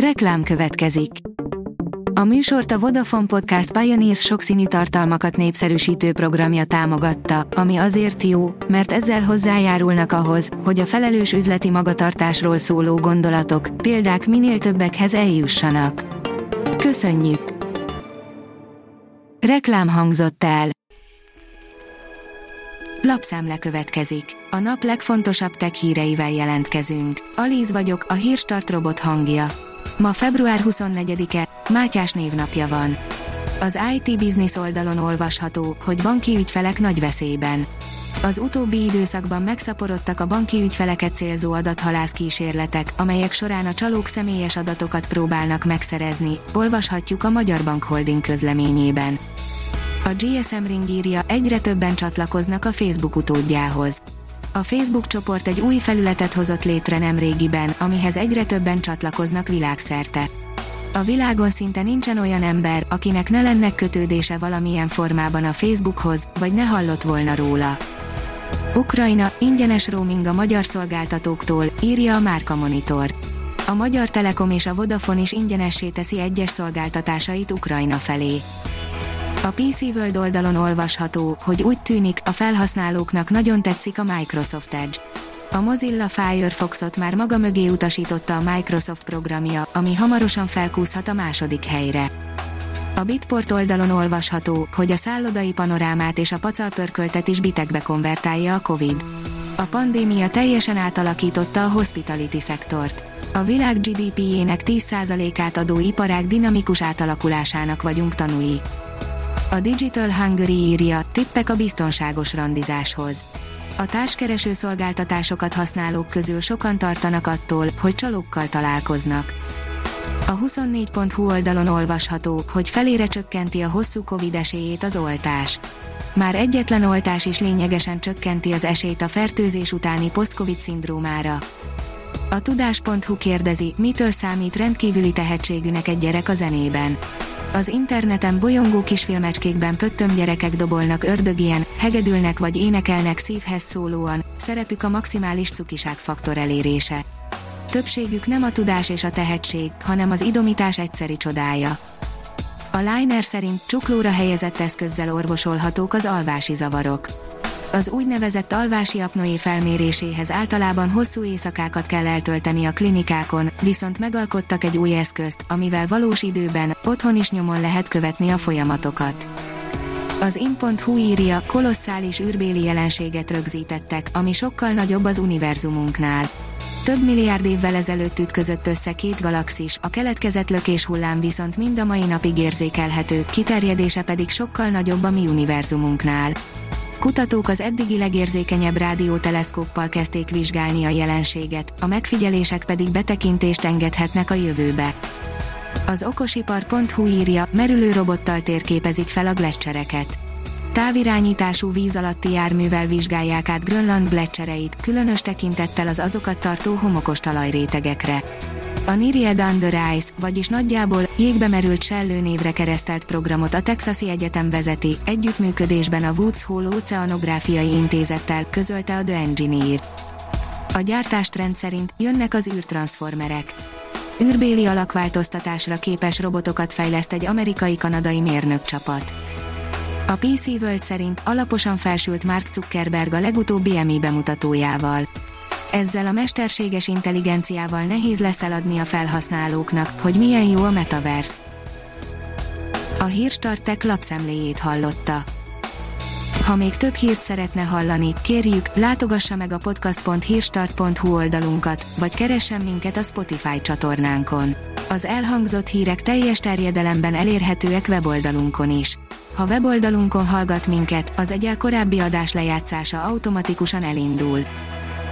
Reklám következik. A műsort a Vodafone Podcast Pioneers sokszínű tartalmakat népszerűsítő programja támogatta, ami azért jó, mert ezzel hozzájárulnak ahhoz, hogy a felelős üzleti magatartásról szóló gondolatok, példák minél többekhez eljussanak. Köszönjük! Reklám hangzott el. Lapszemle következik. A nap legfontosabb tech híreivel jelentkezünk. Alíz vagyok, a hírstart robot hangja. Ma február 24-e, Mátyás névnapja van. Az IT Business oldalon olvasható, hogy banki ügyfelek nagy veszélyben. Az utóbbi időszakban megszaporodtak a banki ügyfeleket célzó adathalász kísérletek, amelyek során a csalók személyes adatokat próbálnak megszerezni, olvashatjuk a Magyar Bank Holding közleményében. A GSM Ring írja, egyre többen csatlakoznak a Facebook utódjához. A Facebook csoport egy új felületet hozott létre nemrégiben, amihez egyre többen csatlakoznak világszerte. A világon szinte nincsen olyan ember, akinek ne lenne kötődése valamilyen formában a Facebookhoz, vagy ne hallott volna róla. Ukrajna, ingyenes roaming a magyar szolgáltatóktól, írja a Márka Monitor. A Magyar Telekom és a Vodafone is ingyenessé teszi egyes szolgáltatásait Ukrajna felé. A PC World oldalon olvasható, hogy úgy tűnik, a felhasználóknak nagyon tetszik a Microsoft Edge. A Mozilla Firefoxot már maga mögé utasította a Microsoft programja, ami hamarosan felkúszhat a második helyre. A Bitport oldalon olvasható, hogy a szállodai panorámát és a pacalpörköltet is bitekbe konvertálja a Covid. A pandémia teljesen átalakította a hospitality szektort. A világ GDP-jének 10%-át adó iparág dinamikus átalakulásának vagyunk tanúi. A Digital Hungary írja, tippek a biztonságos randizáshoz. A társkereső szolgáltatásokat használók közül sokan tartanak attól, hogy csalókkal találkoznak. A 24.hu oldalon olvasható, hogy felére csökkenti a hosszú Covid esélyét az oltás. Már egyetlen oltás is lényegesen csökkenti az esélyt a fertőzés utáni post-Covid szindrómára. A tudás.hu kérdezi, mitől számít rendkívüli tehetségűnek egy gyerek a zenében. Az interneten bolyongó kisfilmecskékben pöttöm gyerekek dobolnak ördögien, hegedülnek vagy énekelnek szívhez szólóan, szerepük a maximális cukiság faktor elérése. Többségük nem a tudás és a tehetség, hanem az idomítás egyszeri csodája. A Liner szerint csuklóra helyezett eszközzel orvosolhatók az alvási zavarok az úgynevezett alvási apnoé felméréséhez általában hosszú éjszakákat kell eltölteni a klinikákon, viszont megalkottak egy új eszközt, amivel valós időben, otthon is nyomon lehet követni a folyamatokat. Az in.hu írja, kolosszális űrbéli jelenséget rögzítettek, ami sokkal nagyobb az univerzumunknál. Több milliárd évvel ezelőtt ütközött össze két galaxis, a keletkezett lökés hullám viszont mind a mai napig érzékelhető, kiterjedése pedig sokkal nagyobb a mi univerzumunknál. Kutatók az eddigi legérzékenyebb rádióteleszkóppal kezdték vizsgálni a jelenséget, a megfigyelések pedig betekintést engedhetnek a jövőbe. Az okosipar.hu írja, merülő robottal térképezik fel a gletszereket. Távirányítású víz alatti járművel vizsgálják át Grönland gletszereit, különös tekintettel az azokat tartó homokos talajrétegekre. A Niried Under Ice, vagyis nagyjából jégbe merült sellő névre keresztelt programot a Texasi Egyetem vezeti, együttműködésben a Woods Hole Oceanográfiai Intézettel, közölte a The Engineer. A gyártástrend szerint jönnek az űrtranszformerek. űrbéli alakváltoztatásra képes robotokat fejleszt egy amerikai-kanadai mérnökcsapat. A PC World szerint alaposan felsült Mark Zuckerberg a legutóbbi EMI bemutatójával. Ezzel a mesterséges intelligenciával nehéz lesz eladni a felhasználóknak, hogy milyen jó a metaverse. A Hírstartek lapszemléjét hallotta. Ha még több hírt szeretne hallani, kérjük, látogassa meg a podcast.hírstart.hu oldalunkat, vagy keressen minket a Spotify csatornánkon. Az elhangzott hírek teljes terjedelemben elérhetőek weboldalunkon is. Ha weboldalunkon hallgat minket, az egyel korábbi adás lejátszása automatikusan elindul.